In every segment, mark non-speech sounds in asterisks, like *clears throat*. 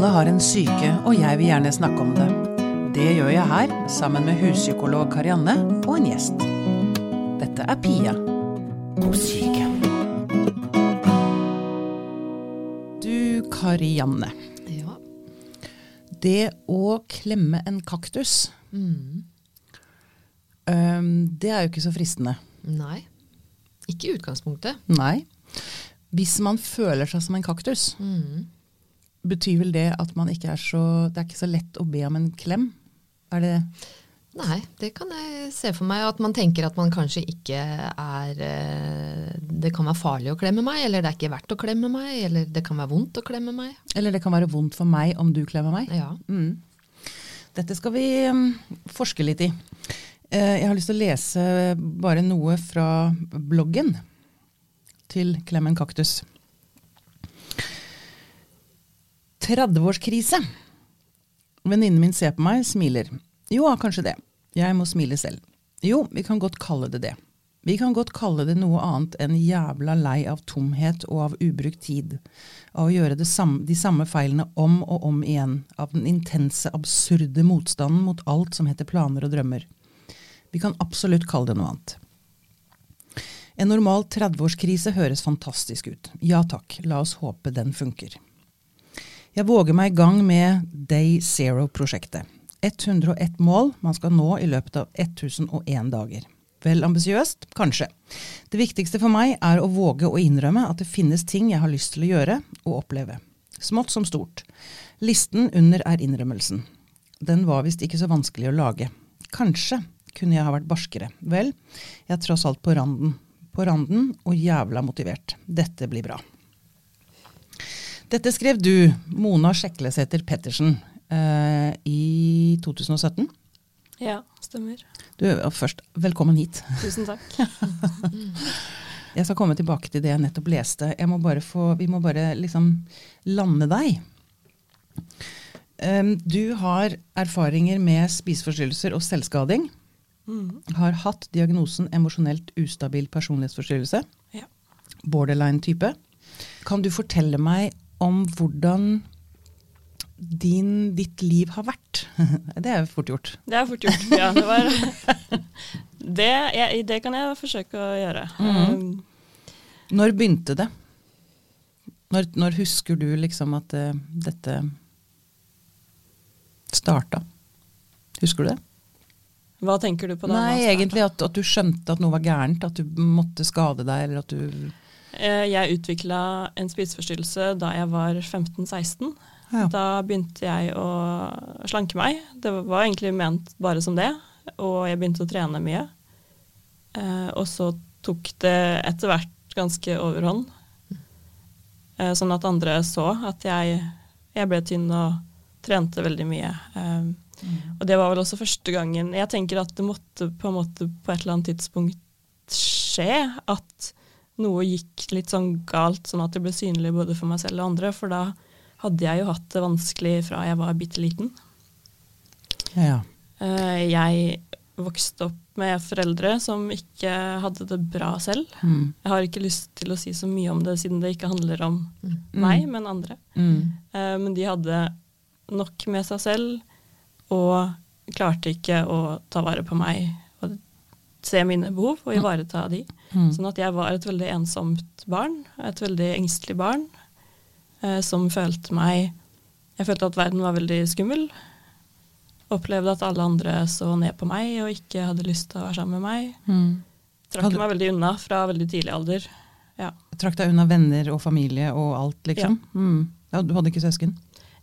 Alle har en syke, og jeg vil gjerne snakke om det. Det gjør jeg her, sammen med huspsykolog Karianne og en gjest. Dette er Pia om syke. Du, Karianne. Ja. Det å klemme en kaktus, Mm. det er jo ikke så fristende. Nei. Ikke i utgangspunktet. Nei. Hvis man føler seg som en kaktus, Mm. Betyr vel det at man ikke er så Det er ikke så lett å be om en klem? Er det Nei, det kan jeg se for meg. At man tenker at man kanskje ikke er eh, Det kan være farlig å klemme meg, eller det er ikke verdt å klemme meg, eller det kan være vondt å klemme meg. Eller det kan være vondt for meg om du klemmer meg? Ja. Mm. Dette skal vi mm, forske litt i. Eh, jeg har lyst til å lese bare noe fra bloggen til Klemmen Kaktus. 30-årskrise. Venninnen min ser på meg, smiler. Jo, kanskje det. Jeg må smile selv. Jo, vi kan godt kalle det det. Vi kan godt kalle det noe annet enn jævla lei av tomhet og av ubrukt tid. Av å gjøre samme, de samme feilene om og om igjen. Av den intense, absurde motstanden mot alt som heter planer og drømmer. Vi kan absolutt kalle det noe annet. En normal 30-årskrise høres fantastisk ut. Ja takk, la oss håpe den funker. Jeg våger meg i gang med Day Zero-prosjektet. 101 mål man skal nå i løpet av 1001 dager. Vel ambisiøst? Kanskje. Det viktigste for meg er å våge å innrømme at det finnes ting jeg har lyst til å gjøre og oppleve. Smått som stort. Listen under er innrømmelsen. Den var visst ikke så vanskelig å lage. Kanskje kunne jeg ha vært barskere. Vel, jeg er tross alt på randen. På randen og jævla motivert. Dette blir bra. Dette skrev du, Mona Sjeklesæter Pettersen, eh, i 2017. Ja, stemmer. Du, først, velkommen hit. Tusen takk. *laughs* Jeg skal komme tilbake til det jeg nettopp leste. Jeg må bare få, vi må bare liksom lande deg. Um, Du har erfaringer med spiseforstyrrelser og selvskading. Mm. Har hatt diagnosen emosjonelt ustabil personlighetsforstyrrelse. Ja. Borderline-type. Kan du fortelle meg om hvordan din, ditt liv har vært? *laughs* Det er fort gjort. Det er fort gjort. Ja, det var *laughs* det, jeg, det kan jeg forsøke å gjøre. Mm. Um, Når begynte det? Når, når husker du liksom at eh, dette starta? Husker du det? hva tenker du på da? Nei, egentlig at, at du skjønte at noe var gærent. At du måtte skade deg, eller at du Jeg utvikla en spiseforstyrrelse da jeg var 15-16. Ja. Da begynte jeg å slanke meg. Det var egentlig ment bare som det. Og jeg begynte å trene mye. Eh, og så tok det etter hvert ganske overhånd. Eh, sånn at andre så at jeg, jeg ble tynn og trente veldig mye. Eh, og det var vel også første gangen Jeg tenker at det måtte på på et eller annet tidspunkt skje at noe gikk litt sånn galt, sånn at det ble synlig både for meg selv og andre. For da hadde jeg jo hatt det vanskelig fra jeg var bitte liten. Ja. Eh, Jeg vokste opp med foreldre som ikke hadde det bra selv. Mm. Jeg har ikke lyst til å si så mye om det, siden det ikke handler om Mm. meg, men andre. Mm. Eh, Men de hadde nok med seg selv, og klarte ikke å ta vare på meg se mine behov og ivareta de. Mm. Sånn at jeg var et veldig ensomt barn, et veldig engstelig barn, eh, som følte meg Jeg følte at verden var veldig skummel. Opplevde at alle andre så ned på meg og ikke hadde lyst til å være sammen med meg. Mm. Trakk Hadde- meg veldig unna fra veldig tidlig alder. Ja. Trakk deg unna venner og familie og alt, liksom? Mm. Ja, du hadde ikke søsken?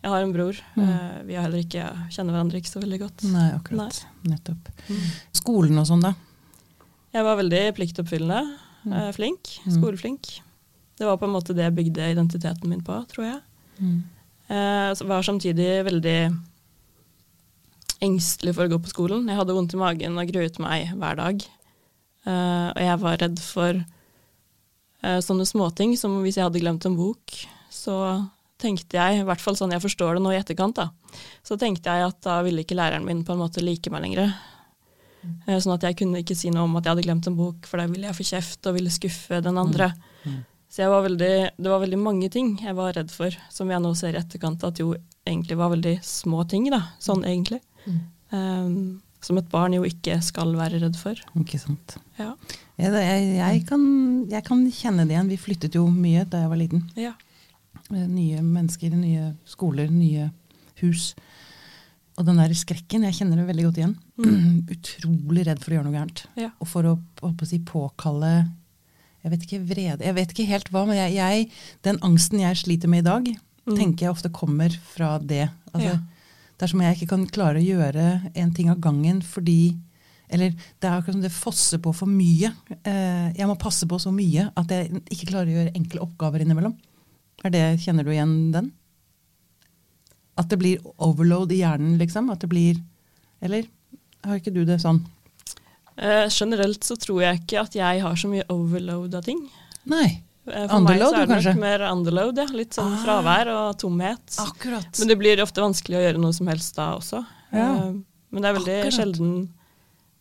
Jeg har en bror. Mm. Eh, Vi har heller ikke, kjenner hverandre ikke så veldig godt. Nei, akkurat. Nettopp. Skolen og sånn, da? Jeg var veldig pliktoppfyllende. Mm. eh, Flink. Mm. Skoleflink. Det var på en måte det jeg bygde identiteten min på, tror jeg. Mm. Jeg var samtidig veldig engstelig for å gå på skolen. Jeg hadde vondt i magen og gruet meg hver dag. Eh, og jeg var redd for eh, sånne småting som hvis jeg hadde glemt en bok, så tenkte jeg, i hvert fall sånn jeg forstår det nå i etterkant, da, så tenkte jeg at da ville ikke læreren min på en måte like meg lenger. Eh, Sånn at jeg kunne ikke si noe om at jeg hadde glemt en bok, for da ville jeg få kjeft og ville skuffe den andre. Mm. Så jeg var veldig, det var veldig mange ting jeg var redd for, som jeg nå ser i etterkant at jo egentlig var veldig små ting, da. Sånn egentlig. Mm. Um, som et barn jo ikke skal være redd for. Ikke sant. Ja. Jeg, jeg, jeg, kan, jeg kan kjenne det igjen. Vi flyttet jo mye da jeg var liten. ja. Eh, Nye mennesker, nye skoler, nye hus. Og den der skrekken, jeg kjenner det veldig godt igjen. *clears throat* Utrolig redd for å gjøre noe gærent. Ja. Og for å, å si, påkalle Jeg vet ikke vrede Jeg vet ikke helt hva, men jeg, jeg, den angsten jeg sliter med i dag, tenker jeg ofte kommer fra det. Altså, Ja. Det er som jeg ikke kan klare å gjøre en ting av gangen fordi Eller det er akkurat som det fosser på for mye. Eh, jeg må passe på så mye at jeg ikke klarer å gjøre enkle oppgaver innimellom. Er det, Kjenner du igjen den? At det blir overload i hjernen, liksom? At det blir Eller har ikke du det sånn? Eh, generelt så tror jeg ikke at jeg har så mye overload av ting. Nei. Eh, For Underload, meg så er det kanskje? nok mer underload, ja. Litt sånn Ah. fravær og tomhet. Akkurat. Men det blir ofte vanskelig å gjøre noe som helst da også. Ja. Eh, Men det er veldig Akkurat. sjelden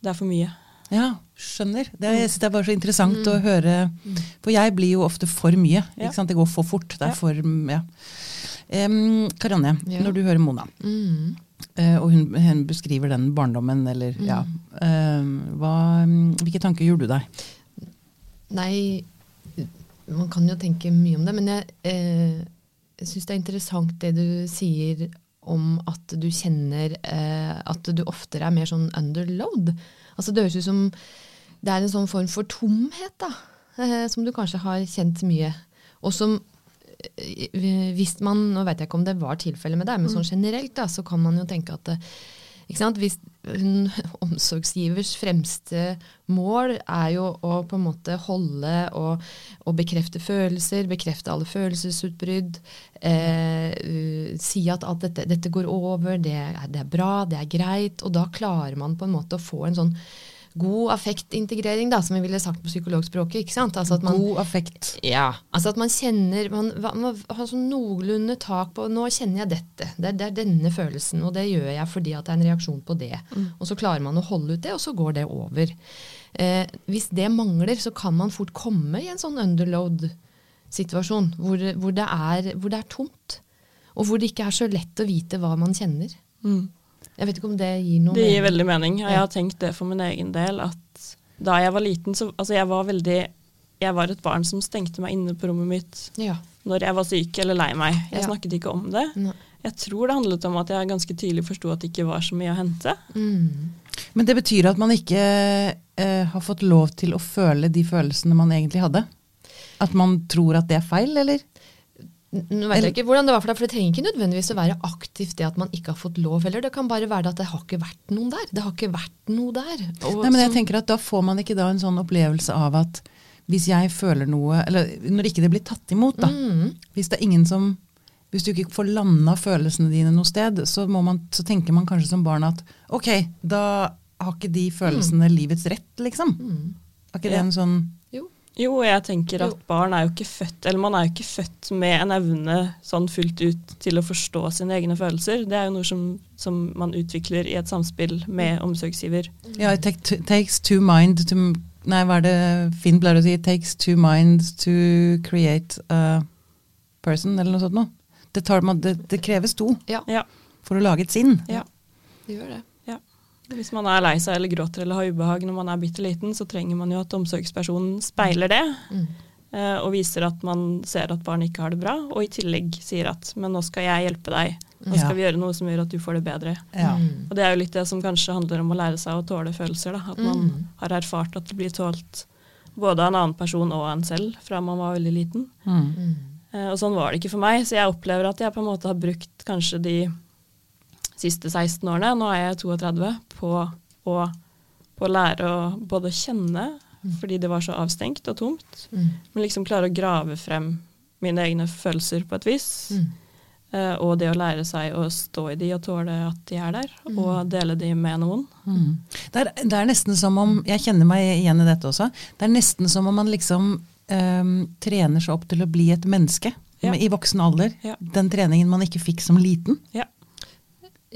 det er for mye. Ja, skjønner. Det, jeg synes det er bare så interessant å høre. For jeg blir jo ofte for mye. Ja. Det går for fort. Det er for Ja. Em, Karianne, Ja. når du hører Mona, Mm. uh, og hun, hun beskriver den barndommen, eller ja uh, hva, Hvilke tanker gjorde du deg? Nei, man kan jo tenke mye om det, men jeg, eh, jeg syns det er interessant det du sier om at du kjenner eh, at du oftere er mer sånn underload. Altså Det høres ut som det er en sånn form for tomhet, da. Eh, som du kanskje har kjent mye. Og som eh, hvis man, Nå vet jeg ikke om det var tilfellet med deg, men sånn generelt da, så kan man jo tenke at sant? Hvis hun, *laughs* omsorgsgivers fremste mål er jo å på en måte holde og, og bekrefte følelser, bekrefte alle følelsesutbrudd, eh, uh, si at alt dette, dette går over, det er, det er bra, det er greit, og da klarer man på en måte å få en sånn god affektintegrering, da, som vi ville sagt på psykologspråket. ikke sant? Altså man, God affekt. ja, altså at man kjenner Man, man har sånn noenlunde tak på Nå kjenner jeg dette. Det er, det er denne følelsen, og det gjør jeg fordi at det er en reaksjon på det. Og så klarer man å holde ut det, og så går det over. Eh, hvis det mangler, så kan man fort komme i en sånn underload-situasjon hvor, hvor, det hvor det er tomt. Og hvor det ikke er så lett å vite hva man kjenner. Jeg vet ikke om det gir noe Det gir mening. veldig mening, og jeg har tenkt det for min egen del. At da jeg var liten, så altså jeg var veldig Jeg var et barn som stengte meg inne på rommet mitt Ja. når jeg var syk eller lei meg. Jeg Ja. snakket ikke om det. Ne. Jeg tror det handlet om at jeg ganske tidlig forsto at det ikke var så mye å hente. Mm. Men det betyr at man ikke eh, har fått lov til å føle de følelsene man egentlig hadde? At man tror at det er feil, eller? Nå vet jeg ikke hvordan Det var for deg, for det trenger ikke nødvendigvis å være aktivt det at man ikke har fått lov heller. Det kan bare være at det har ikke vært noen der. Det har ikke vært noe der. Og Nei, men jeg tenker at Da får man ikke da en sånn opplevelse av at hvis jeg føler noe Eller når ikke det blir tatt imot, da. Mm. Hvis det er ingen som hvis du ikke får landa følelsene dine noe sted, så, må man, så tenker man kanskje som barn at ok, da har ikke de følelsene livets rett, liksom. Mm. Er ikke det en sånn Jo. Jeg tenker at Jo. barn er jo ikke født Eller man er jo ikke født med en evne sånn fullt ut til å forstå sine egne følelser. Det er jo noe som, som man utvikler i et samspill med omsorgsgiver. Ja, it take, takes two mind to Nei, hva er det Finn pleier å si? It takes two minds to create a person, eller noe sånt noe. Det, tar, det, det kreves to Ja, Ja, for å lage et sinn. ja, det gjør det. Ja. Hvis man er lei seg eller gråter eller har ubehag når man er bitte liten, så trenger man jo at omsorgspersonen speiler det. Mm. eh, Og viser at man ser at barnet ikke har det bra, og i tillegg sier at 'men nå skal jeg hjelpe deg'. Nå Ja. skal vi gjøre noe som gjør at du får det bedre. Ja. Mm. Og det er jo litt det som kanskje handler om å lære seg å tåle følelser. Da. At man Mm. har erfart at det blir tålt både av en annen person og av en selv fra man var veldig liten. Mm. Mm. Eh, og sånn var det ikke for meg, så jeg opplever at jeg på en måte har brukt kanskje de siste 16 årene, nå er jeg 32, på å, på å lære å både kjenne, fordi det var så avstengt og tomt, Mm. men liksom klare å grave frem mine egne følelser på et vis. Mm. Uh, og det å lære seg å stå i de og tåle at de er der, Mm. og dele de med noen. Mm. Det, er, det er nesten som om Jeg kjenner meg igjen i dette også. Det er nesten som om man liksom um, trener seg opp til å bli et menneske Ja. i voksen alder. Ja. Den treningen man ikke fikk som liten. Ja.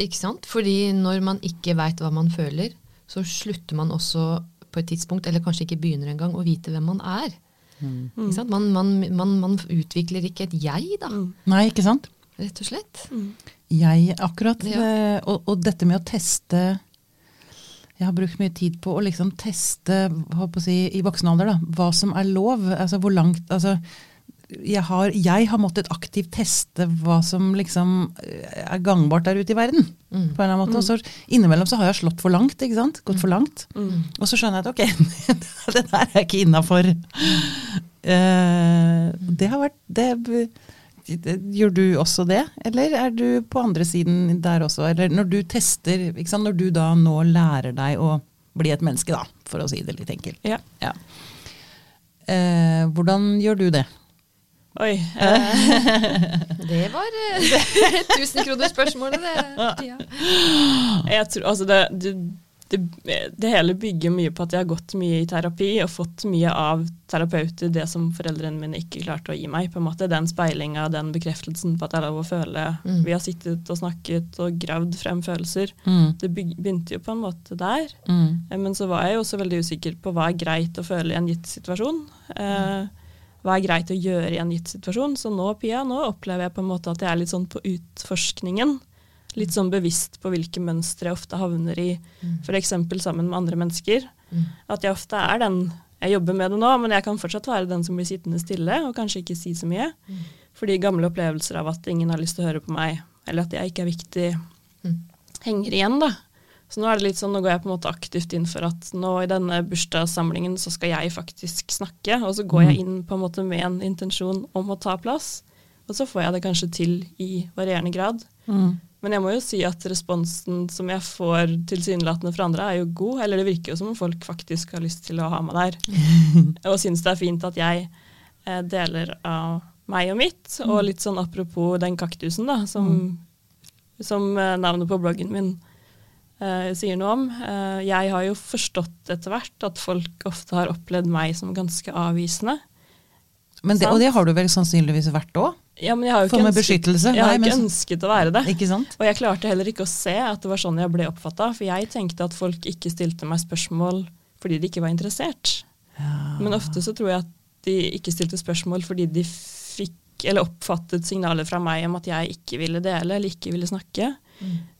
Ikke sant? Fordi når man ikke veit hva man føler, så slutter man også på et tidspunkt, eller kanskje ikke begynner engang, å vite hvem man er. Mm. Ikke sant? Man, man, man, man utvikler ikke et jeg, da, Mm. Nei, ikke sant? rett og slett. Mm. Jeg akkurat, Ja. eh, og, og dette med å teste Jeg har brukt mye tid på å liksom teste å si, i voksen alder da, hva som er lov. altså hvor langt, altså jeg har, jeg har måttet aktivt teste hva som liksom eh, er gangbart der ute i verden. på en eller annen måte. Og så innimellom så har jeg slått for langt, ikke sant? gått for langt. Mm. Og så skjønner jeg at ok, *laughs* det der er ikke innafor. det har vært det, det, Gjør du også det, eller er du på andre siden der også? Eller når du tester, ikke sant? når du da nå lærer deg å bli et menneske, da, for å si det litt enkelt. Ja. Ja. Eh, hvordan gjør du det? Oi. Eh, *laughs* Det var eh, *laughs* *laughs* tusenkronersspørsmålet, det. Ja. jeg tror, altså det, det, det, det hele bygger mye på at jeg har gått mye i terapi og fått mye av terapeuter det som foreldrene mine ikke klarte å gi meg. på en måte Den speilinga, den bekreftelsen på at jeg er lov å føle. Mm. Vi har sittet og snakket og gravd frem følelser. Mm. Det begynte jo på en måte der. Mm. Eh, Men så var jeg jo også veldig usikker på hva er greit å føle i en gitt situasjon. Eh, hva er greit å gjøre i en gitt situasjon. Så nå, Pia, nå opplever jeg på en måte at jeg er litt sånn på utforskningen. Litt sånn bevisst på hvilke mønstre jeg ofte havner i, f.eks. sammen med andre mennesker. Mm. At jeg ofte er den Jeg jobber med det nå, men jeg kan fortsatt være den som blir sittende stille og kanskje ikke si så mye. Fordi gamle opplevelser av at ingen har lyst til å høre på meg, eller at jeg ikke er viktig, Mm. henger igjen, da. Så nå er det litt sånn, nå går jeg på en måte aktivt inn for at nå i denne bursdagssamlingen så skal jeg faktisk snakke, og så går jeg inn på en måte med en intensjon om å ta plass. Og så får jeg det kanskje til i varierende grad. Mm. Men jeg må jo si at responsen som jeg får tilsynelatende fra andre, er jo god. Eller det virker jo som om folk faktisk har lyst til å ha meg der. *laughs* og syns det er fint at jeg eh, deler av meg og mitt. Og litt sånn apropos den kaktusen, da, som, som eh, navnet på bloggen min sier noe om. Eh, jeg har jo forstått etter hvert at folk ofte har opplevd meg som ganske avvisende. Men det, og det har du vel sannsynligvis vært òg? Ja, men jeg har jo ikke ønsket, jeg har Nei, ikke ønsket å være det. Ikke sant? Og jeg klarte heller ikke å se at det var sånn jeg ble oppfatta, for jeg tenkte at folk ikke stilte meg spørsmål fordi de ikke var interessert. Men ofte så tror jeg at de ikke stilte spørsmål fordi de fikk eller oppfattet signaler fra meg om at jeg ikke ville dele eller ikke ville snakke.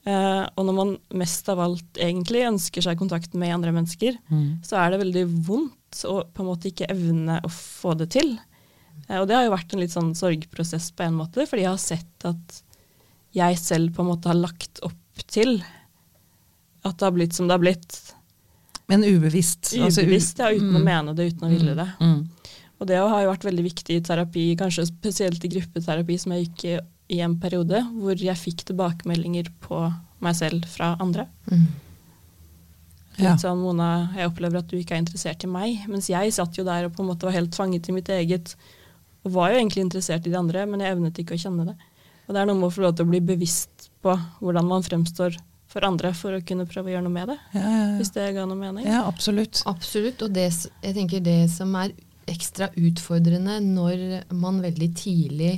Eh, og når man mest av alt egentlig ønsker seg kontakt med andre mennesker, Mm. så er det veldig vondt å på en måte ikke evne å få det til. Eh, og det har jo vært en litt sånn sorgprosess på en måte, fordi jeg har sett at jeg selv på en måte har lagt opp til at det har blitt som det har blitt. Men ubevisst. altså Ubevisst, ja, uten å Mm. mene det, uten å ville det. Mm. Og det har jo vært veldig viktig i terapi, kanskje spesielt i gruppeterapi som jeg gikk i, i en periode, hvor jeg fikk tilbakemeldinger på meg selv fra andre. Mm. Ja. Litt sånn, Mona, jeg opplever at du ikke er interessert i meg. Mens jeg satt jo der og på en måte var helt fanget i mitt eget. Og var jo egentlig interessert i de andre, men jeg evnet ikke å kjenne det. Og det er noe med å få lov til å bli bevisst på hvordan man fremstår for andre, for å kunne prøve å gjøre noe med det. Ja, ja, Hvis det ga noe mening. ja. ja, absolutt. Absolutt. Og det, jeg tenker det som er ekstra utfordrende når man veldig tidlig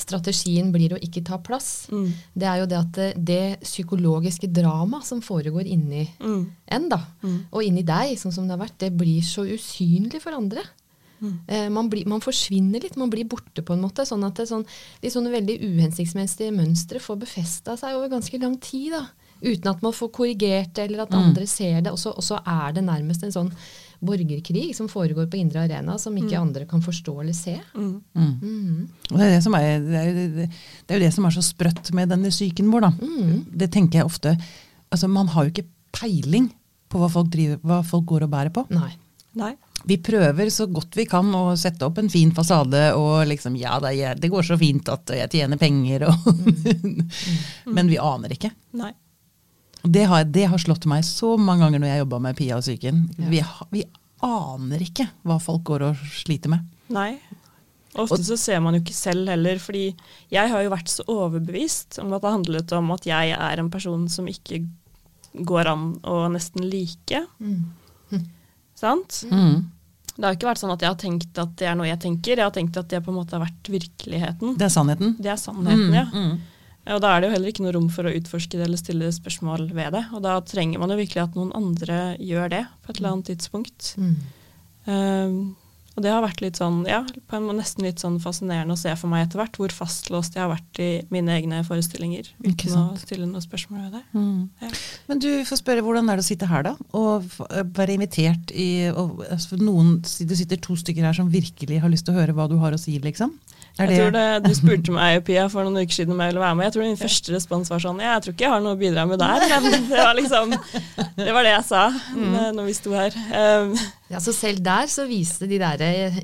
Strategien blir å ikke ta plass. Mm. Det er jo det at det, det psykologiske drama som foregår inni Mm. en, da, Mm. og inni deg, sånn som det har vært, det blir så usynlig for andre. Mm. Eh, man, blir, man forsvinner litt, man blir borte på en måte. Sånn at det, sånn, de sånne veldig uhensiktsmessige mønstre får befesta seg over ganske lang tid. da. Uten at man får korrigert det, eller at Mm. andre ser det. Og så, og så er det nærmest en sånn borgerkrig som foregår på indre arena, som ikke andre kan forstå eller se. Mm. Mm. Det er, det, er, det, er, jo- det er jo det som er så sprøtt med denne psyken vår, da. Mhm. Det tenker jeg ofte. Altså, man har jo ikke peiling på hva folk, driver, hva folk går og bærer på. Nei. Nei. Vi prøver så godt vi kan å sette opp en fin fasade og liksom Ja, det, er, det går så fint at jeg tjener penger og *laughs* Men vi aner ikke. Nei. Det har, det har slått meg så mange ganger når jeg jobba med Pia og psyken. Ja. Vi, vi aner ikke hva folk går og sliter med. Nei. Ofte så ser man jo ikke selv heller, fordi jeg har jo vært så overbevist om at det handlet om at jeg er en person som ikke går an å nesten like. Mm. Sant? Mm. Det har ikke vært sånn at jeg har tenkt at det er noe jeg tenker, jeg har tenkt at det på en måte har vært virkeligheten. Det er sannheten. Det er sannheten, ja. Og da er det jo heller ikke noe rom for å utforske det eller stille spørsmål ved det. Og da trenger man jo virkelig at noen andre gjør det på et eller annet tidspunkt. Mm. Um, Og det har vært litt sånn, ja, nesten litt sånn fascinerende å se for meg etter hvert hvor fastlåst jeg har vært i mine egne forestillinger. Uten å stille noe spørsmål ved det. Mm. Ja. Men du får spørre, hvordan er det å sitte her, da? Og være invitert i og, altså, noen, Det sitter to stykker her som virkelig har lyst til å høre hva du har å si, liksom? Jeg tror det, Du spurte meg Pia, for noen uker siden om jeg ville være med. Jeg tror min første respons var sånn jeg tror ikke jeg har noe å bidra med der. Men det var liksom Det var det jeg sa Mm. når vi sto her. Um, Ja, Så selv der så viste de der eh,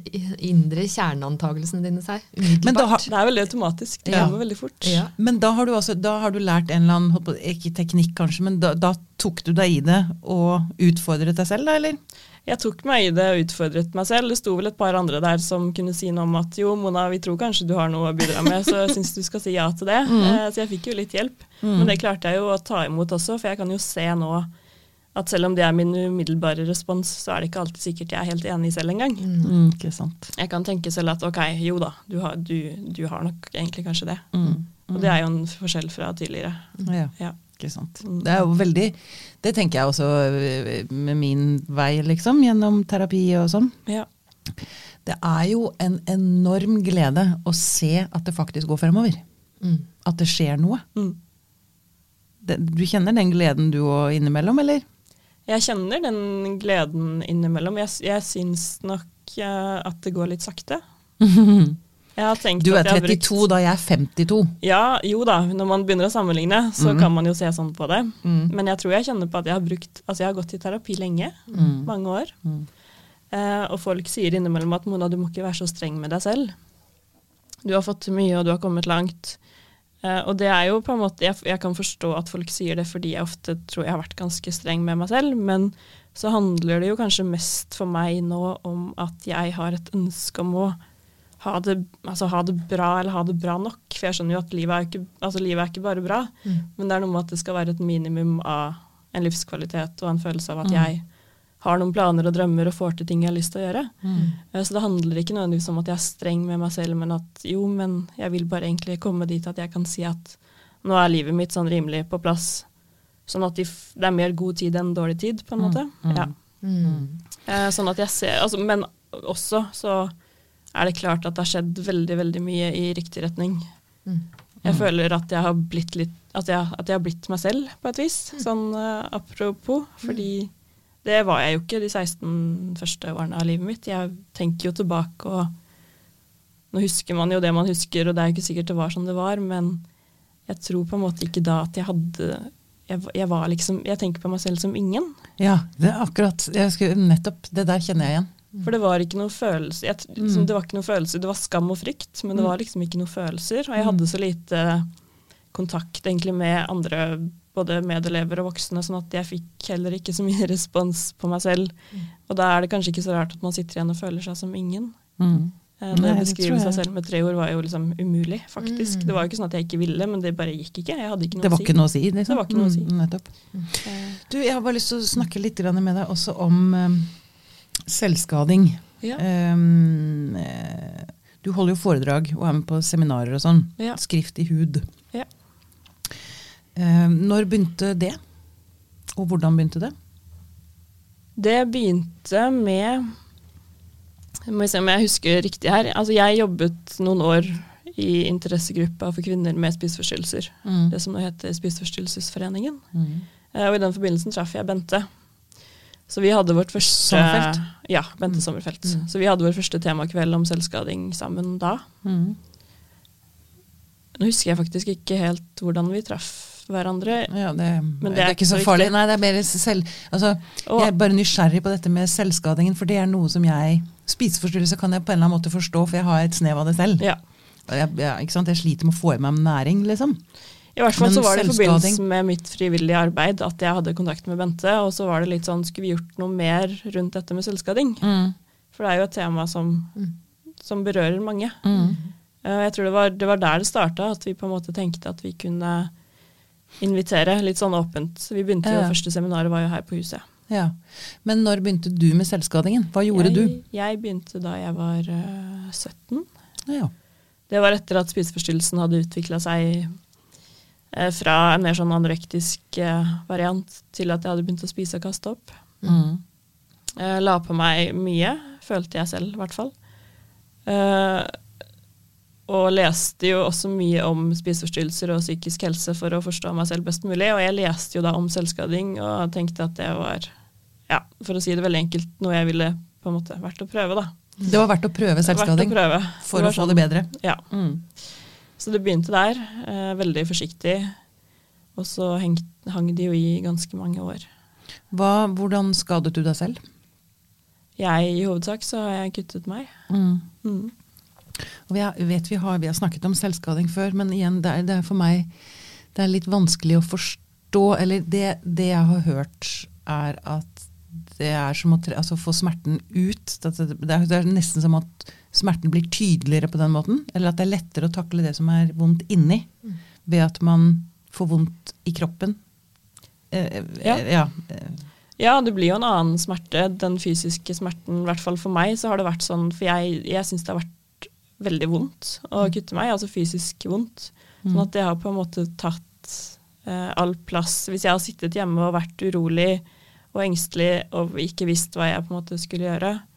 indre kjerneantagelsene dine seg. Men da har- Umiddelbart. det er veldig automatisk. Det Ja. går veldig fort. Ja. Men da har du, altså, da har du lært en eller annen Ikke teknikk, kanskje, men da, da tok du deg i det og utfordret deg selv, da, eller? Jeg tok meg i det og utfordret meg selv. Det sto vel et par andre der som kunne si noe om at jo, Mona, vi tror kanskje du har noe å bidra med, så jeg syns du skal si ja til det. *laughs* Mm. Så jeg fikk jo litt hjelp. Men det klarte jeg jo å ta imot også, for jeg kan jo se nå at selv om det er min umiddelbare respons, så er det ikke alltid sikkert jeg er helt enig selv engang. Mm, ikke sant. Jeg kan tenke selv at ok, jo da, du har, du, du har nok egentlig kanskje det. Mm. Og det er jo en forskjell fra tidligere. Ja, Ja. ikke sant. Mm. Det er jo veldig Det tenker jeg også øh, med min vei, liksom, gjennom terapi og sånn. Ja. Det er jo en enorm glede å se at det faktisk går fremover. Mm. At det skjer noe. Mm. Det, du kjenner den gleden du òg innimellom, eller? Jeg kjenner den gleden innimellom. Jeg, jeg syns nok eh, at det går litt sakte. *laughs* Du er at jeg har 32, brukt- da jeg er 52. Ja, jo da. Når man begynner å sammenligne, så mm. kan man jo se sånn på det. Mm. Men jeg tror jeg kjenner på at jeg har brukt Altså, jeg har gått i terapi lenge. Mm. Mange år. Mm. Eh, og folk sier innimellom at Mona, du må ikke være så streng med deg selv. Du har fått til mye, og du har kommet langt. Eh, og det er jo på en måte jeg, jeg kan forstå at folk sier det fordi jeg ofte tror jeg har vært ganske streng med meg selv, men så handler det jo kanskje mest for meg nå om at jeg har et ønske om å ha det, altså ha det bra eller ha det bra nok. For jeg skjønner jo at livet er ikke, altså livet er ikke bare bra, Mm. men det er noe med at det skal være et minimum av en livskvalitet og en følelse av at Mm. jeg har noen planer og drømmer og får til ting jeg har lyst til å gjøre. Mm. Eh, Så det handler ikke nødvendigvis om at jeg er streng med meg selv, men at jo, men jeg vil bare egentlig komme dit at jeg kan si at nå er livet mitt sånn rimelig på plass. Sånn at det er mer god tid enn dårlig tid, på en Mm, måte. mm. Ja. Mm. Eh, Sånn at jeg ser, altså, men også så er det klart at det har skjedd veldig, veldig mye i riktig retning. Mm. Jeg Mm. føler at jeg har blitt litt at jeg, at jeg har blitt meg selv, på et vis. Sånn uh, apropos. Fordi det var jeg jo ikke de 16 første årene av livet mitt. Jeg tenker jo tilbake, og nå husker man jo det man husker, og det er jo ikke sikkert det var sånn det var, men jeg tror på en måte ikke da at jeg hadde jeg, jeg var liksom Jeg tenker på meg selv som ingen. Ja, det er akkurat. Jeg skulle, nettopp. Det der kjenner jeg igjen. For det var ikke noe følelse jeg, liksom, Mm. Det var ikke noe følelse, det var skam og frykt, men det Mm. var liksom ikke noe følelser. Og jeg Mm. hadde så lite kontakt egentlig med andre, både medelever og voksne, sånn at jeg fikk heller ikke så mye *laughs* respons på meg selv. Og da er det kanskje ikke så rart at man sitter igjen og føler seg som ingen. Mm. Eh, Det å beskrive seg selv med tre ord var jo liksom umulig, faktisk. Mm. Det var jo ikke sånn at jeg ikke ville, men det bare gikk ikke. Jeg hadde ikke noe Det var å si. ikke noe å si, liksom. Det var ikke noe å si. Mm, nettopp. Du, jeg har bare lyst til å snakke litt med deg også om eh, selvskading. Ja. Um, du holder jo foredrag og er med på seminarer og sånn. Ja. Skrift i hud. Ja. Um, når begynte det? Og hvordan begynte det? Det begynte med Må vi se om jeg husker riktig her. Altså, jeg jobbet noen år i interessegruppa for kvinner med spiseforstyrrelser. Det som nå heter Spiseforstyrrelsesforeningen. Mm. Uh, Og i den forbindelsen traff jeg Bente. Så vi hadde vårt første Sommerfelt? Ja, Bente Sommerfelt. Mm. Så vi hadde vår første temakveld om selvskading sammen da. Mm. Nå husker jeg faktisk ikke helt hvordan vi traff hverandre. Ja, det, Men det, er ikke så farlig. Nei, det er mer selv... Altså, Og- jeg er bare nysgjerrig på dette med selvskadingen, for det er noe som jeg Spiseforstyrrelse kan jeg på en eller annen måte forstå, for jeg har et snev av det selv. Ja. Jeg, jeg, ikke sant? jeg sliter med å få i meg næring, liksom. I hvert fall så var det i forbindelse med mitt frivillige arbeid at jeg hadde kontakt med Bente, og så var det litt sånn, skulle vi gjort noe mer rundt dette med selvskading? For det er jo et tema som, Mm. som berører mange. Mm. Eh, Jeg tror det var, det var der det starta, at vi på en måte tenkte at vi kunne invitere litt sånn åpent. Vi begynte jo, Ja. Første seminaret var jo her på huset. Ja. Men når begynte du med selvskadingen? Hva gjorde jeg, du? Jeg begynte da jeg var uh, 17. Ja. Det var etter at spiseforstyrrelsen hadde utvikla seg eh, fra en mer sånn anorektisk eh, variant til at jeg hadde begynt å spise og kaste opp. Mm. Jeg la på meg mye. følte jeg selv i hvert fall. Eh, og leste jo også mye om spiseforstyrrelser og psykisk helse for å forstå meg selv best mulig. Og jeg leste jo da om selvskading og tenkte at det var, ja, for å si det veldig enkelt, noe jeg ville på en måte vært å prøve, da. Det var verdt å prøve selvskading å prøve. for å få sånn- det bedre. Ja. Mm. Så det begynte der, eh, veldig forsiktig. Og så heng, hang det jo i ganske mange år. Hva, hvordan skadet du deg selv? Jeg i hovedsak så har jeg kuttet meg. Mm. Mm. Og vi, har, vet vi, har, vi har snakket om selvskading før, men igjen, det er, det er for meg det er litt vanskelig å forstå. Eller det, det jeg har hørt, er at det er som å tre, altså få smerten ut. Det, det, er, det er nesten som at smerten blir tydeligere på den måten. Eller at det er lettere å takle det som er vondt inni, ved at man får vondt i kroppen. Eh, eh, Ja. ja. eh, det blir jo en annen smerte. Den fysiske smerten, i hvert fall for meg, så har det vært sånn For jeg, jeg syns det har vært veldig vondt å kutte meg, altså fysisk vondt. Sånn at det har på en måte tatt eh, all plass. Hvis jeg har sittet hjemme og vært urolig og engstelig og ikke visst hva jeg på en måte skulle gjøre, eh,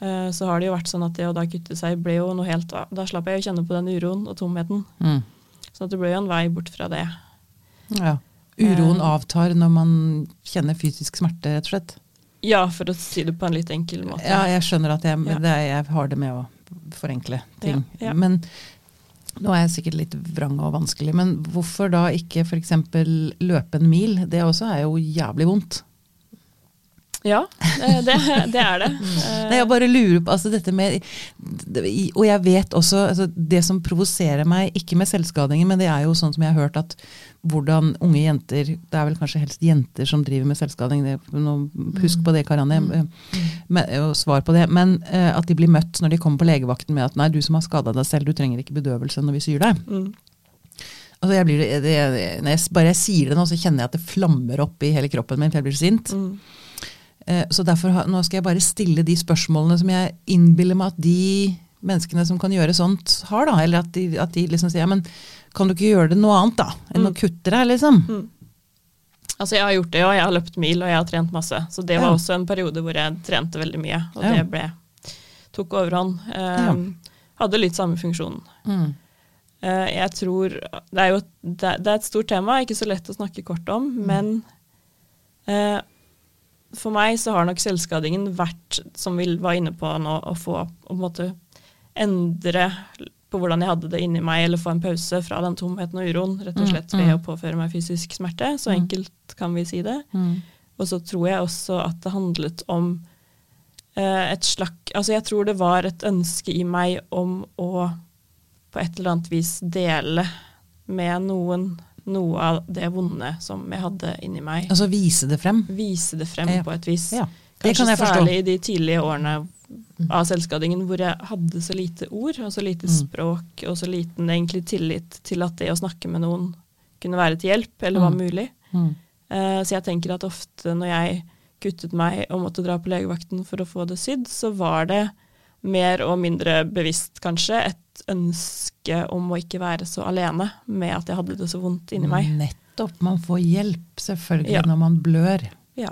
så har det jo vært sånn at det å da kutte seg ble jo noe helt Da slapp jeg å kjenne på den uroen og tomheten. Mm. Så det ble jo en vei bort fra det. ja. Uroen Eh. avtar når man kjenner fysisk smerte, rett og slett. Ja, for å si det på en litt enkel måte. Ja, jeg skjønner at jeg, Ja. det, jeg har det med å forenkle ting. Ja, ja. Men nå er jeg sikkert litt vrang og vanskelig, men hvorfor da ikke f.eks. løpe en mil? Det også er jo jævlig vondt. Ja, det, det er det. Nei, jeg bare lurer på altså dette med Og jeg vet også altså Det som provoserer meg, ikke med selvskadinger, men det er jo sånn som jeg har hørt at hvordan unge jenter Det er vel kanskje helst jenter som driver med selvskading. Det, husk på det, Karianne. eh, Og svar på det. Men eh, at de blir møtt når de kommer på legevakten med at nei, du som har skada deg selv, du trenger ikke bedøvelse når vi syr deg. Mm. Altså jeg blir, det, det, når jeg bare jeg sier det nå, så kjenner jeg at det flammer opp i hele kroppen min. for jeg blir så sint. Mm. Eh, Så derfor nå skal jeg bare stille de spørsmålene som jeg innbiller meg at de menneskene som kan gjøre sånt, har. da, Eller at de, at de liksom sier ja, men kan du ikke gjøre det noe annet da, enn å kutte deg, liksom? Mm. Altså Jeg har gjort det, og jeg har løpt mil og jeg har trent masse. Så det var Ja. også en periode hvor jeg trente veldig mye, og Ja. det ble, tok overhånd. Eh, Hadde litt samme funksjon. Mm. Uh, jeg tror Det er jo det, det er et stort tema, ikke så lett å snakke kort om, men eh, for meg så har nok selvskadingen vært, som vi var inne på nå, å få å på en måte endre på hvordan jeg hadde det inni meg, eller få en pause fra den tomheten og uroen, rett og Mm, slett ved mm. å påføre meg fysisk smerte. Så Mm. enkelt kan vi si det. Og så tror jeg også at det handlet om eh, et slakk Altså jeg tror det var et ønske i meg om å på et eller annet vis dele med noen noe av det vonde som jeg hadde inni meg. Altså vise det frem. Vise det frem Ja. på et vis. Ja, det Kanskje kan jeg forstå. særlig i de tidlige årene av selvskadingen hvor jeg hadde så lite ord og så lite Mm. språk og så liten egentlig tillit til at det å snakke med noen kunne være til hjelp, eller var Mm. mulig. Mm. Uh, Så jeg tenker at ofte når jeg kuttet meg og måtte dra på legevakten for å få det sydd, så var det mer og mindre bevisst kanskje et ønske om å ikke være så alene med at jeg hadde det så vondt inni meg. Nettopp. Man får hjelp, selvfølgelig, Ja. når man blør Ja.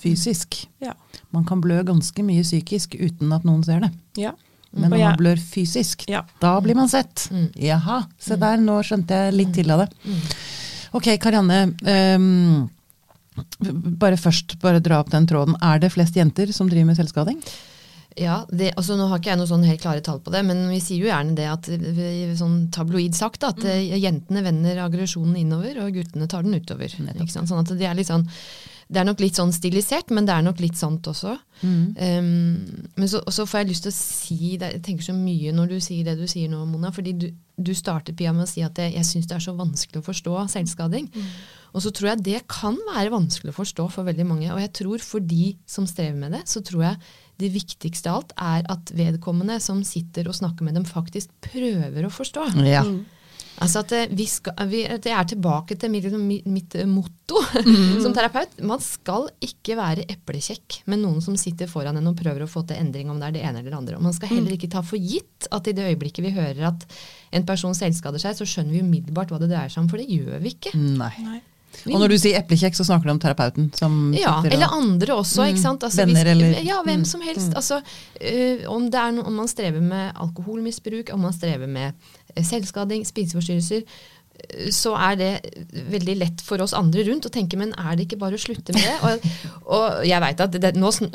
fysisk. Ja. Man kan blø ganske mye psykisk uten at noen ser det. ja. Men når man blør fysisk, da blir man sett. Mm. Jaha, se der, nå skjønte jeg litt til av det. Mm. Ok, Karianne. Um, bare først, bare dra opp den tråden. Er det flest jenter som driver med selvskading? Ja, det, altså Nå har ikke jeg noe sånn helt klare tall på det, men vi sier jo gjerne det at sånn tabloid sagt at mm. jentene vender aggresjonen innover, og guttene tar den utover. Sånn at det er litt sånn det er nok litt sånn stilisert, men det er nok litt sant også. Mm. Um, men så, så får jeg lyst til å si det, Jeg tenker så mye når du sier det du sier nå, Mona. fordi du, du startet Pia med å si at jeg, jeg syns det er så vanskelig å forstå selvskading. Og så tror jeg det kan være vanskelig å forstå for veldig mange. Og jeg tror for de som strever med det, så tror jeg det viktigste av alt er at vedkommende som sitter og snakker med dem, faktisk prøver å forstå. Ja. Mm. Altså at eh, vi skal, vi, at Jeg er tilbake til mitt, mitt, motto mm. motto *laughs* som terapeut. Man skal ikke være eplekjekk med noen som sitter foran en og prøver å få til endring om det er det ene eller det andre. Og man skal heller ikke ta for gitt at i det øyeblikket vi hører at en person selvskader seg, så skjønner vi umiddelbart hva det dreier seg om, for det gjør vi ikke. Nei. Nei. Og når du sier eplekjeks, så snakker du om terapeuten? som Ja, eller andre også. Mm? Altså, venner eller- Ja, hvem som helst. mm. Altså, øh, om, det no, om man strever med alkoholmisbruk, om man strever med eh, selvskading, spiseforstyrrelser, så er det veldig lett for oss andre rundt å tenke men er det ikke bare å slutte med det? Og, og jeg veit at det, nå sn-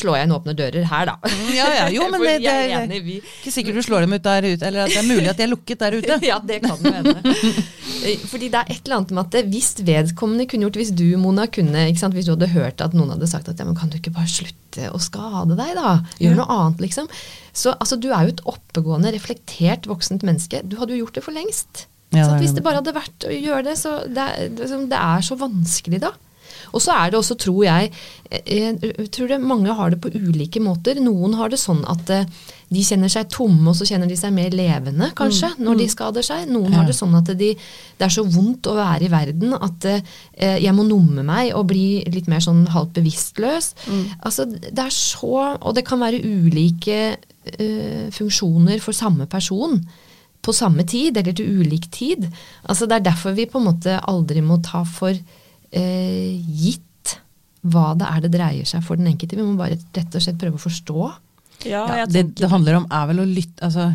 slår jeg inn åpne dører her, da. Ja, ja, jo, *laughs* men det, det er enig, vi, ikke sikkert du slår dem ut der ute, eller at det er mulig at de er lukket der ute. *laughs* ja, det kan jo hende. *laughs* Fordi det er et eller annet med at det, hvis vedkommende kunne gjort Hvis du, Mona, kunne Hvis du hadde hørt at noen hadde sagt at ja, men kan du ikke bare slutte å skade deg, da? Gjør noe annet, liksom. Så altså, du er jo et oppegående, reflektert voksent menneske. Du hadde jo gjort det for lengst. Ja, så det er hvis det. bare hadde vært å gjøre det, så det er, det er sånn- det så vanskelig da. Og så er det også, tror jeg, eh, jeg tror det mange har det på ulike måter. Noen har det sånn at eh, de kjenner seg tomme, og så kjenner de seg mer levende, kanskje, når de skader seg. Noen Ja. har det sånn at de, det er så vondt å være i verden at eh, jeg må numme meg og bli litt mer sånn halvt bevisstløs. Altså, det er så Og det kan være ulike eh, funksjoner for samme person på samme tid, eller til ulik tid. Altså Det er derfor vi på en måte aldri må ta for eh, gitt hva det er det dreier seg for den enkelte. Vi må bare rett og slett prøve å forstå. Ja, Ja, det det handler om er vel å lytte altså,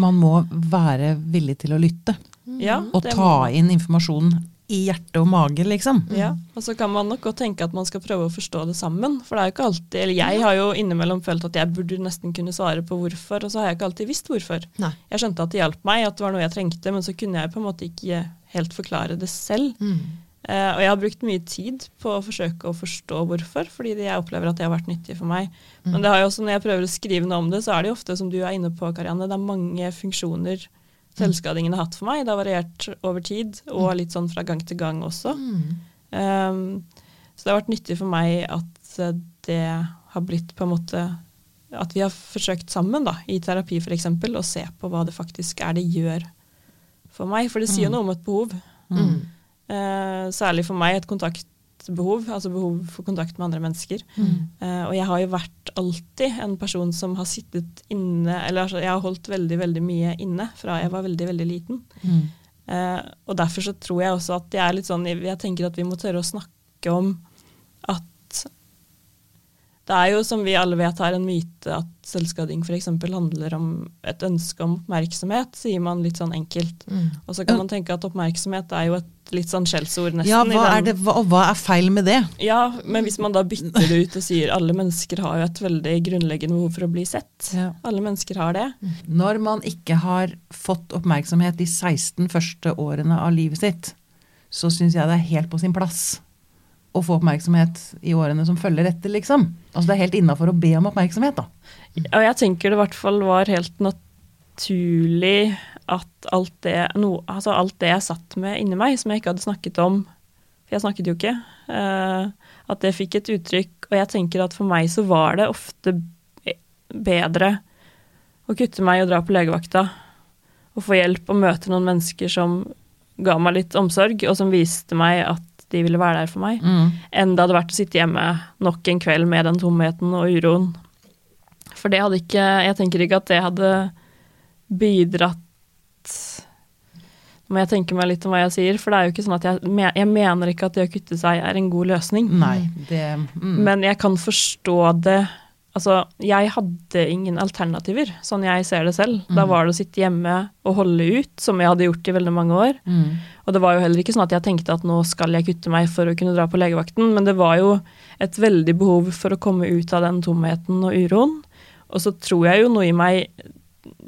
Man må være villig til å lytte. ja, Og ta inn informasjon i hjerte og mage, liksom. Ja, og så kan man nok godt tenke at man skal prøve å forstå det sammen. For det er jo ikke alltid, eller jeg har jo innimellom følt at jeg burde nesten kunne svare på hvorfor, og så har jeg ikke alltid visst hvorfor. Nei. Jeg skjønte at det hjalp meg, at det var noe jeg trengte, men så kunne jeg på en måte ikke helt forklare det selv. Mm. Uh, og jeg har brukt mye tid på å forsøke å forstå hvorfor, fordi jeg opplever at det har vært nyttig for meg. Men det har jo også, når jeg prøver å skrive noe om det, så er det jo ofte, som du er inne på, Karianne, det er mange funksjoner selvskadingen har hatt for meg. Det har variert over tid, og litt sånn fra gang til gang også. Mm. Um, så det har vært nyttig for meg at eh, det har blitt på en måte At vi har forsøkt sammen da, i terapi f.eks. å se på hva det faktisk er det gjør for meg. For det sier jo noe om et behov. Mm. Uh, særlig for meg et kontaktbehov, altså behov for kontakt med andre mennesker. Mm. Uh, og jeg har jo vært alltid en person som har sittet inne Eller altså, jeg har holdt veldig, veldig mye inne fra jeg var veldig, veldig liten. Mm. Uh, og derfor så tror jeg også at det er litt sånn Jeg tenker at vi må tørre å snakke om at det er jo, som vi alle vet, her en myte at selvskading f.eks. handler om et ønske om oppmerksomhet, sier man litt sånn enkelt. Mm. Og så kan man tenke at oppmerksomhet er jo et litt sånn skjellsord, nesten. Ja, hva er det, hva, hva er feil med det? Ja, men hvis man da bytter det ut og sier alle mennesker har jo et veldig grunnleggende behov for å bli sett. Ja. Alle mennesker har det. Når man ikke har fått oppmerksomhet de 16 første årene av livet sitt, så syns jeg det er helt på sin plass å få oppmerksomhet i årene som følger etter, liksom. Altså det er helt innafor å be om oppmerksomhet, da. Ja, jeg tenker det i hvert fall var helt naturlig at alt det, no, altså alt det jeg satt med inni meg, som jeg ikke hadde snakket om For jeg snakket jo ikke. Uh, at det fikk et uttrykk. Og jeg tenker at for meg så var det ofte bedre å kutte meg og dra på legevakta og få hjelp og møte noen mennesker som ga meg litt omsorg, og som viste meg at de ville være der for meg enn det hadde vært å sitte hjemme nok en kveld med den tomheten og uroen. For det hadde ikke Jeg tenker ikke at det hadde bidratt Nå må jeg tenke meg litt om hva jeg sier, for det er jo ikke sånn at jeg, jeg mener ikke at det å kutte seg er en god løsning. Nei, det mm. Men jeg kan forstå det Altså, jeg hadde ingen alternativer, sånn jeg ser det selv. Da var det å sitte hjemme og holde ut, som jeg hadde gjort i veldig mange år. Mm. Og det var jo heller ikke sånn at jeg tenkte at nå skal jeg kutte meg for å kunne dra på legevakten, men det var jo et veldig behov for å komme ut av den tomheten og uroen. Og så tror jeg jo noe i meg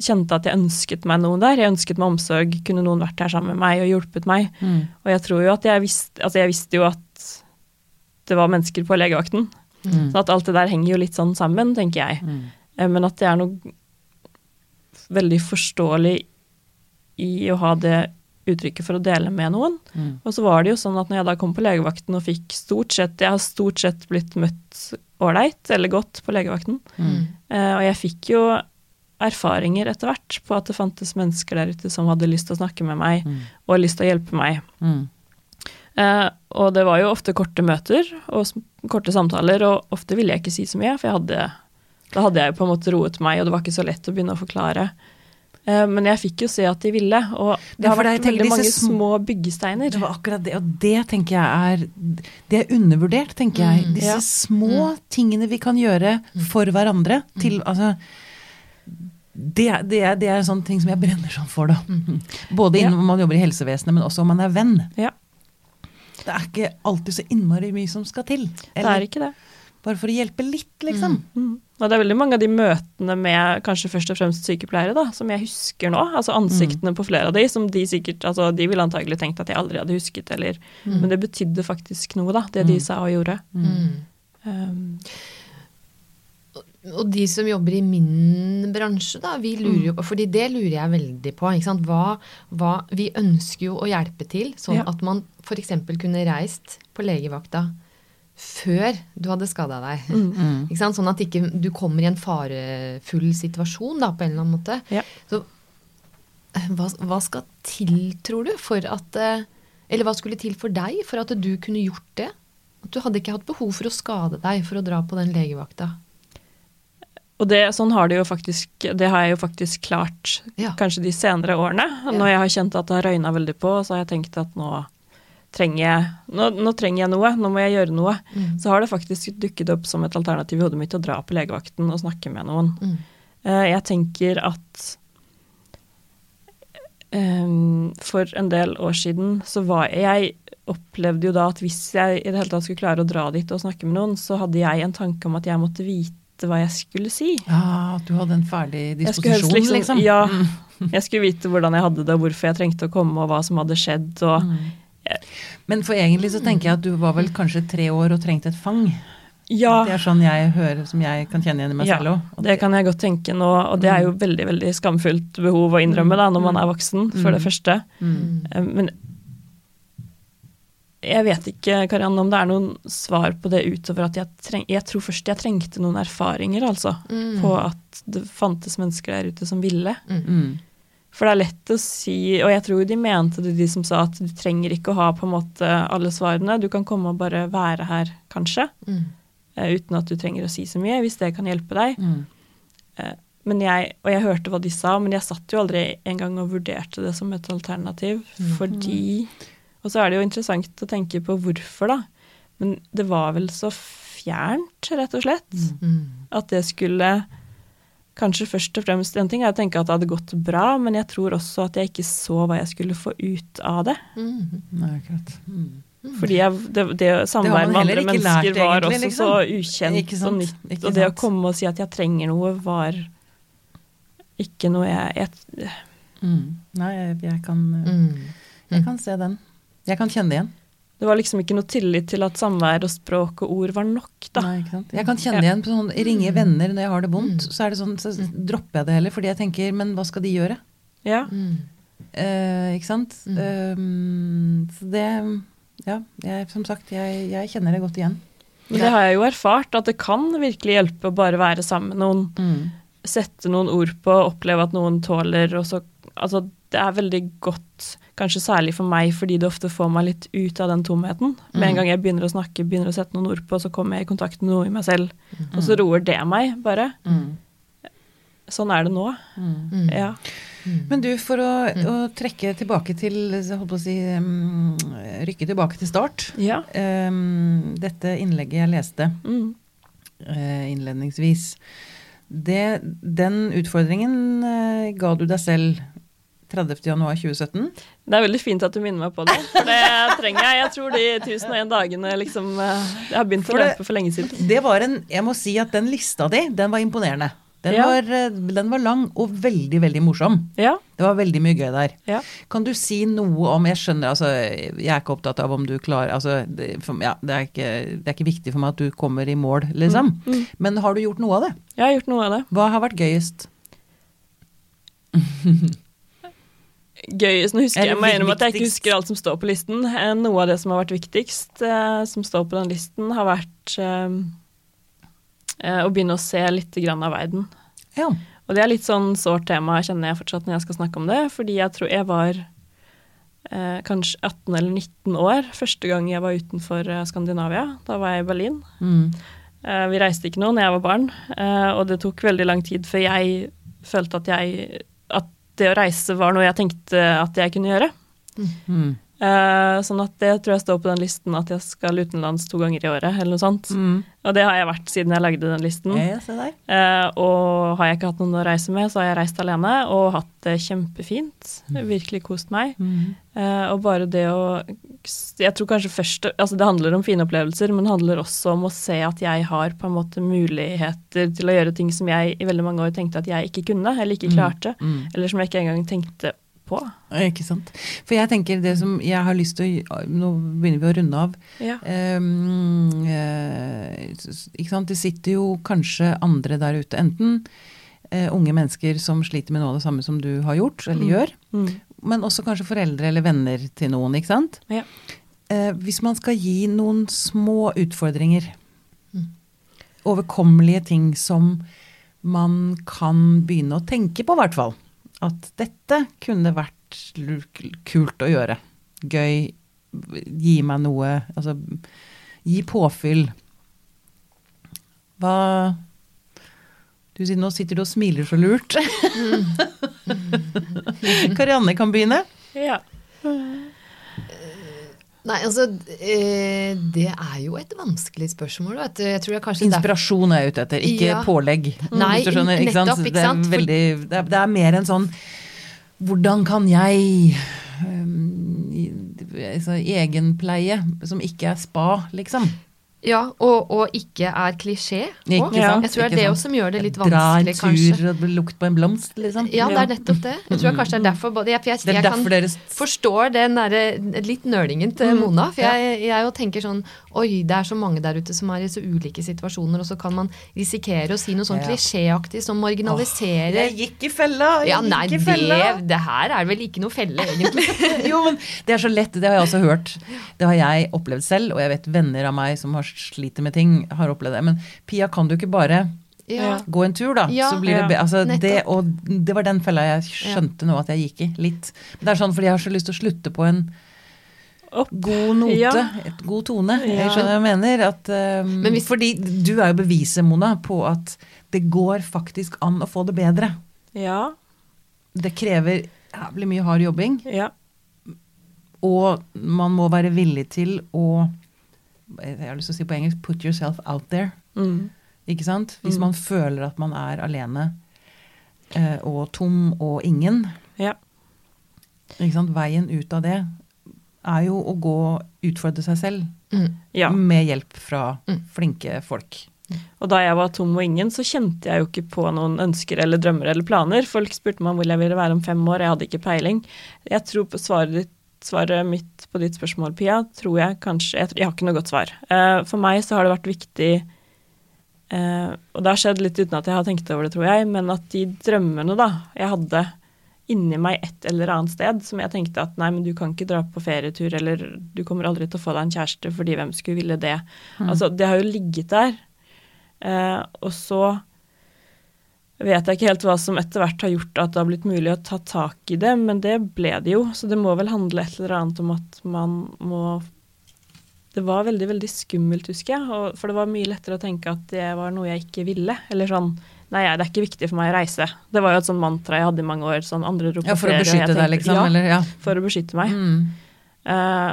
kjente at jeg ønsket meg noen der. Jeg ønsket meg omsorg. Kunne noen vært der sammen med meg og hjulpet meg? Mm. Og jeg tror jo at jeg visste Altså, jeg visste jo at det var mennesker på legevakten. Mm. Så at alt det der henger jo litt sånn sammen, tenker jeg. Mm. Eh, Men at det er noe veldig forståelig i å ha det uttrykket for å dele med noen. Mm. Og så var det jo sånn at når jeg da kom på legevakten og fikk stort sett Jeg har stort sett blitt møtt ålreit eller godt på legevakten. Mm. Eh, og jeg fikk jo erfaringer etter hvert på at det fantes mennesker der ute som hadde lyst til å snakke med meg Mm. og lyst til å hjelpe meg. Mm. Eh, og det var jo ofte korte møter og korte samtaler, og ofte ville jeg ikke si så mye, for jeg hadde, da hadde jeg jo på en måte roet meg, og det var ikke så lett å begynne å forklare Eh, men jeg fikk jo se at de ville, og det har vært veldig mange små byggesteiner. Det var akkurat det, og det tenker jeg er Det er undervurdert, tenker jeg. Mm. Disse Ja. små tingene vi kan gjøre for hverandre. Til, altså, det, det, er, det er en sånn ting som jeg brenner sånn for, da. Både Ja. man jobber i helsevesenet, men også om man er venn. Ja, Det er ikke alltid så innmari mye som skal til. det er ikke det. Bare for å hjelpe litt, liksom. Mm. Og det er veldig mange av de møtene med kanskje først og fremst sykepleiere, da, som jeg husker nå. Altså ansiktene på flere av de, som de sikkert Altså, de ville antagelig tenkt at jeg aldri hadde husket, eller Men det betydde faktisk noe, da, det de sa og gjorde. Mm. Um, Og de som jobber i min bransje, da, vi lurer jo Mm. på fordi det lurer jeg veldig på. ikke sant? Hva, hva, vi ønsker jo å hjelpe til, sånn Ja. at man f.eks. kunne reist på legevakta før du hadde skada deg. mm. Ikke sant? Sånn at ikke du kommer i en farefull situasjon da, på en eller annen måte. Ja. Så eh, hva, hva skal til, tror du, for at eh, Eller hva skulle til for deg for at du kunne gjort det? At du hadde ikke hatt behov for å skade deg for å dra på den legevakta. Og det, sånn har det jo faktisk, det har jeg jo faktisk klart Ja. kanskje de senere årene. Når jeg har kjent at det har røyna veldig på, så har jeg tenkt at nå trenger jeg, nå, nå trenger jeg noe, nå må jeg gjøre noe. Mm. Så har det faktisk dukket opp som et alternativ i hodet mitt å dra på legevakten og snakke med noen. Mm. Eh, Jeg tenker at um, for en del år siden så var jeg opplevde jo da at hvis jeg i det hele tatt skulle klare å dra dit og snakke med noen, så hadde jeg en tanke om at jeg måtte vite hva jeg skulle si. Ja, at du hadde en ferdig disposisjon, helst disposisjon, liksom. Ja. Jeg skulle vite hvordan jeg hadde det, hvorfor jeg trengte å komme, og hva som hadde skjedd. Og, Mm. Men for egentlig så tenker jeg at du var vel kanskje tre år og trengte et fang. ja, Det er sånn jeg hører, som jeg kan kjenne igjen i meg Ja, selv òg. det kan jeg godt tenke nå, og det er jo veldig veldig skamfullt behov å innrømme da, når man er voksen, for det første. Mm. Eh, Men jeg vet ikke, Karianne, om det er noen svar på det utover at jeg treng, Jeg tror først jeg trengte noen erfaringer, altså, Mm. på at det fantes mennesker der ute som ville. Mm. For det er lett å si, og jeg tror de mente det, de som sa at du trenger ikke å ha på en måte alle svarene, du kan komme og bare være her, kanskje, Mm. eh, uten at du trenger å si så mye, hvis det kan hjelpe deg. Mm. Eh, Men jeg, og jeg hørte hva de sa, men jeg satt jo aldri engang og vurderte det som et alternativ, fordi Og så er det jo interessant å tenke på hvorfor, da. Men det var vel så fjernt, rett og slett, Mm. at det skulle Kanskje først og fremst En ting er å tenke at det hadde gått bra, men jeg tror også at jeg ikke så hva jeg skulle få ut av det. Mm. Nei, akkurat. Mm. Fordi jeg, det, det samvær Det har man med andre mennesker lært, var egentlig, også liksom. så ukjent og nytt. Og det å komme og si at jeg trenger noe, var ikke noe jeg, jeg Mm. Nei, jeg, jeg, kan, Mm. jeg kan se den. Jeg kan kjenne det igjen. Det var liksom ikke noe tillit til at samvær og språk og ord var nok, da. Nei, ikke sant? Jeg kan kjenne igjen på sånn ringe venner når jeg har det vondt. Mm. Så er det sånn, så dropper jeg det heller, fordi jeg tenker men hva skal de gjøre? Ja. Mm. Eh, ikke sant? Mm. Um, så det Ja, jeg, som sagt, jeg, jeg kjenner det godt igjen. Men det har jeg jo erfart, at det kan virkelig hjelpe å bare være sammen med noen. Mm. Sette noen ord på, oppleve at noen tåler, og så Altså, det er veldig godt, kanskje særlig for meg, fordi det ofte får meg litt ut av den tomheten. Med en Mm. gang jeg begynner å snakke, begynner å sette noen ord på, så kommer jeg i kontakt med noe i meg selv. Og så roer det meg, bare. Mm. Sånn er det nå. Mm. Mm. Ja. Mm. Men du, for å, å trekke tilbake til jeg holdt på å si, um, Rykke tilbake til start. Ja. Um, dette innlegget jeg leste Mm. eh, innledningsvis, det, den utfordringen uh, ga du deg selv 30.1.2017. Det er veldig fint at du minner meg på det, for det trenger jeg. Jeg tror de 1001 dagene liksom eh, Jeg har begynt å løpe for lenge siden. Det var en, jeg må si at den lista di, den var imponerende. Den, Ja. var, eh, den var lang og veldig, veldig morsom. Ja. Det var veldig mye gøy der. ja. Kan du si noe om Jeg skjønner, altså, jeg er ikke opptatt av om du klarer altså, det, for, ja, det, er ikke, det er ikke viktig for meg at du kommer i mål, liksom. Mm. Men har du gjort noe av det? Jeg har gjort noe av det. Hva har vært gøyest? *laughs* Gøyest. Nå husker jeg meg gjennom at jeg ikke husker alt som står på listen. Eh, Noe av det som har vært viktigst, eh, som står på den listen, har vært eh, eh, å begynne å se litt grann av verden. Ja. Og det er litt sånn sårt tema, kjenner jeg fortsatt når jeg skal snakke om det, fordi jeg tror jeg var eh, kanskje 18 eller 19 år første gang jeg var utenfor eh, Skandinavia. Da var jeg i Berlin. Mm. Eh, vi reiste ikke noe når jeg var barn, eh, og det tok veldig lang tid før jeg følte at jeg det å reise var noe jeg tenkte at jeg kunne gjøre. Mm. Eh, sånn at det tror jeg står på den listen at jeg skal utenlands to ganger i året, eller noe sånt. Mm. Og det har jeg vært siden jeg lagde den listen. Eh, og har jeg ikke hatt noen å reise med, så har jeg reist alene og hatt det kjempefint. Virkelig kost meg. Mm. Eh, og bare det å Jeg tror kanskje først Altså det handler om fine opplevelser, men det handler også om å se at jeg har på en måte muligheter til å gjøre ting som jeg i veldig mange år tenkte at jeg ikke kunne, eller ikke klarte. Mm. Eller som jeg ikke engang tenkte på. Ikke sant. For jeg tenker det som jeg har lyst til å Nå begynner vi å runde av. Ja. Um, ikke sant? Det sitter jo kanskje andre der ute, enten uh, unge mennesker som sliter med noe av det samme som du har gjort, eller gjør, Mm. men også kanskje foreldre eller venner til noen, ikke sant? Ja. Uh, hvis man skal gi noen små utfordringer, overkommelige ting som man kan begynne å tenke på, i hvert fall. At dette kunne vært kult å gjøre. Gøy. Gi meg noe Altså, gi påfyll. Hva du sier, Nå sitter du og smiler så lurt. *laughs* Karianne kan begynne. Ja. Nei, altså eh, Det er jo et vanskelig spørsmål. Inspirasjon er jeg ute etter, ikke Ja. pålegg. Nei, skjønner, ikke sant? nettopp, ikke Det er, sant? Veldig, det, er, det er mer en sånn Hvordan kan jeg um, i- altså, Egenpleie som ikke er spa, liksom. Ja, og, og ikke er klisjé. Ikke sant? Jeg tror det er det også som gjør det litt vanskelig, Dra en tur og lukt på en blomst, liksom. Ja, det er nettopp det. Jeg tror kanskje det er derfor både jeg, jeg, jeg kan derfor forstår den derre litt nølingen til Mona. For jeg, jeg jo tenker sånn Oi, det er så mange der ute som er i så ulike situasjoner, og så kan man risikere å si noe sånn Ja. klisjéaktig som marginaliserer Jeg gikk i fella! Jeg Ja, nei, gikk i det, det her er vel ikke noe felle, egentlig. *laughs* jo, men det er så lett. Det har jeg også hørt. Det har jeg opplevd selv, og jeg vet venner av meg som har sliter med ting, har opplevd det. Men Pia, kan du ikke bare Ja. gå en tur, da? Ja. så blir det Ja. altså, det, og det var den fella jeg skjønte nå at jeg gikk i. Litt. Det er sånn fordi jeg har så lyst til å slutte på en Opp. god note, Ja. et god tone. Jeg skjønner hva jeg mener. At, um, Men hvis- Fordi du er jo beviset, Mona, på at det går faktisk an å få det bedre. Ja. Det krever jævlig mye hard jobbing. Ja. Og man må være villig til å Jeg har lyst til å si på engelsk put yourself out there. Mm. Ikke sant? Hvis Mm. man føler at man er alene eh, og tom og ingen. Ja. Ikke sant? Veien ut av det er jo å gå utfordre seg selv Mm. ja. med hjelp fra Mm. flinke folk. Og da jeg var tom og ingen, så kjente jeg jo ikke på noen ønsker eller drømmer eller planer. Folk spurte meg om hvor jeg ville være om fem år, jeg hadde ikke peiling. Jeg tror på svaret, ditt, svaret mitt på ditt spørsmål, Pia, tror jeg kanskje Jeg, jeg har ikke noe godt svar. Eh, for meg så har det vært viktig eh, Og det har skjedd litt uten at jeg har tenkt over det, tror jeg, men at de drømmene da jeg hadde inni meg et eller annet sted, som jeg tenkte at nei, men du kan ikke dra på ferietur, eller du kommer aldri til å få deg en kjæreste, fordi hvem skulle ville det? Altså, det har jo ligget der. Eh, og så vet jeg ikke helt hva som etter hvert har gjort at det har blitt mulig å ta tak i det, men det ble det jo. Så det må vel handle et eller annet om at man må Det var veldig, veldig skummelt, husker jeg. For det var mye lettere å tenke at det var noe jeg ikke ville. Eller sånn Nei, det er ikke viktig for meg å reise. Det var jo et sånt mantra jeg hadde i mange år. sånn andre på Ja, For å beskytte deg, liksom? Ja, Eller, ja. for å beskytte meg. Mm. Uh,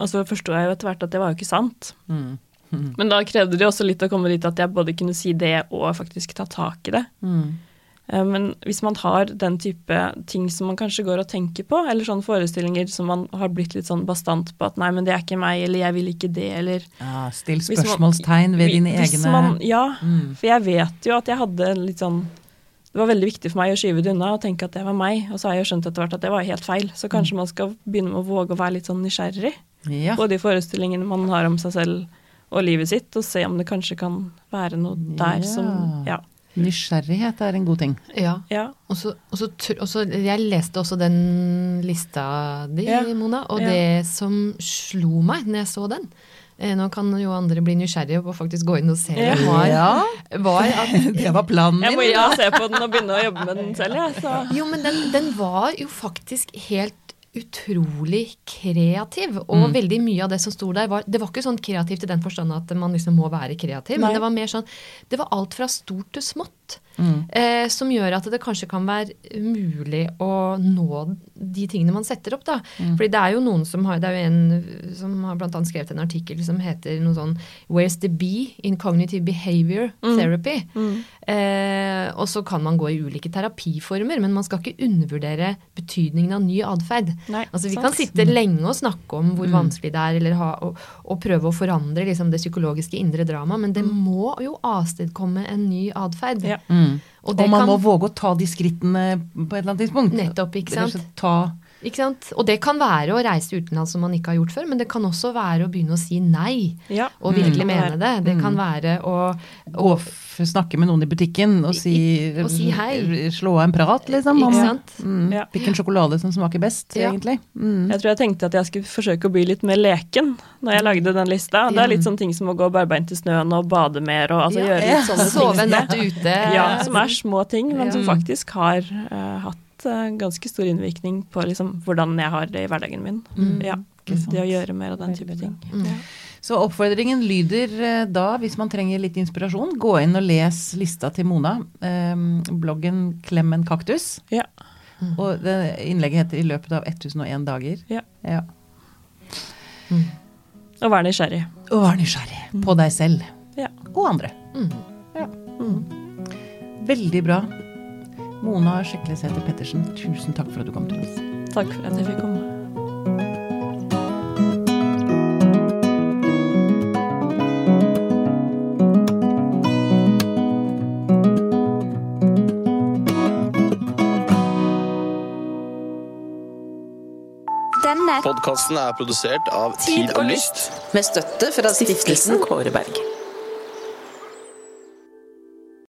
og så forsto jeg jo etter hvert at det var jo ikke sant. Mm. Mm. Men da krevde det også litt å komme dit at jeg både kunne si det og faktisk ta tak i det. Mm. Eh, Men hvis man har den type ting som man kanskje går og tenker på, eller sånne forestillinger som man har blitt litt sånn bastant på at nei, men det er ikke meg, eller jeg vil ikke det, eller Ja, still spørsmålstegn ved dine egne man, Ja, Mm. for jeg vet jo at jeg hadde litt sånn Det var veldig viktig for meg å skyve det unna og tenke at det var meg, og så har jeg jo skjønt etter hvert at det var helt feil. Så kanskje man skal begynne med å våge å være litt sånn nysgjerrig Ja. på de forestillingene man har om seg selv og livet sitt, og se om det kanskje kan være noe der som Ja. Nysgjerrighet er en god ting. Ja. ja. Og så, og så og så- jeg leste også den lista di, Ja. Mona, og Ja. det som slo meg når jeg så den eh, Nå kan jo andre bli nysgjerrige og faktisk gå inn og se Ja. var, Ja, var at *laughs* det var planen Jeg må ja inn og se på den og begynne å jobbe med den selv, jeg. Så. Jo, men den, den var jo faktisk helt utrolig kreativ. Og Mm. veldig mye av det som sto der, var Det var ikke sånn kreativt i den forstand at man liksom må være kreativ, Nei. men det var mer sånn Det var alt fra stort til smått. Kraft. Eh, som gjør at det kanskje kan være mulig å nå de tingene man setter opp. da. Fordi det er jo noen som har, det er jo en som har blant annet skrevet en artikkel som heter noe sånn Where's the bee in cognitive behavior therapy? Eh, og så kan man gå i ulike terapiformer, men man skal ikke undervurdere betydningen av ny atferd. Altså, vi sant. kan sitte lenge og snakke om hvor vanskelig det er, eller ha, og, og prøve å forandre liksom, det psykologiske indre drama, men det må jo avstedkomme en ny atferd. Ja. Og Og, det man kan, må våge å ta de skrittene på et eller annet tidspunkt. Nettopp, ikke og sant? Ta ikke sant? Og det kan være å reise utenlands som man ikke har gjort før, men det kan også være å begynne å si nei. Ja. Og virkelig Mm. mene det. Det kan være å, å f snakke med noen i butikken og si, og si hei. Slå av en prat, liksom. Ikke om sant? Mm, Ja. Hvilken sjokolade som smaker best, Ja. egentlig. Mm. Jeg tror jeg tenkte at jeg skulle forsøke å bli litt mer leken når jeg lagde den lista. Det er litt sånn ting som å gå barbeint i snøen og bade mer og altså Ja. gjøre litt sånne Sove ting. en natt ute. Ja, som er små ting, men som faktisk har uh, hatt eh, ganske stor innvirkning på liksom, hvordan jeg har det i hverdagen min. Ja, Det å gjøre mer av den type ting. Ja. Så oppfordringen lyder eh, da, hvis man trenger litt inspirasjon, gå inn og les lista til Mona. Eh, bloggen Klem en kaktus. Ja. Og det innlegget heter 'I løpet av 1001 dager'. Ja. Ja. Og være nysgjerrig. Og vær nysgjerrig på deg selv Ja. og andre. Mm. Ja. Veldig bra. Mona Sjeklesæter Pettersen, tusen takk for at du kom til oss. Takk for at jeg fikk komme. Podkasten er produsert av Tid og Lyst. Med støtte fra stiftelsen Kåre Berg.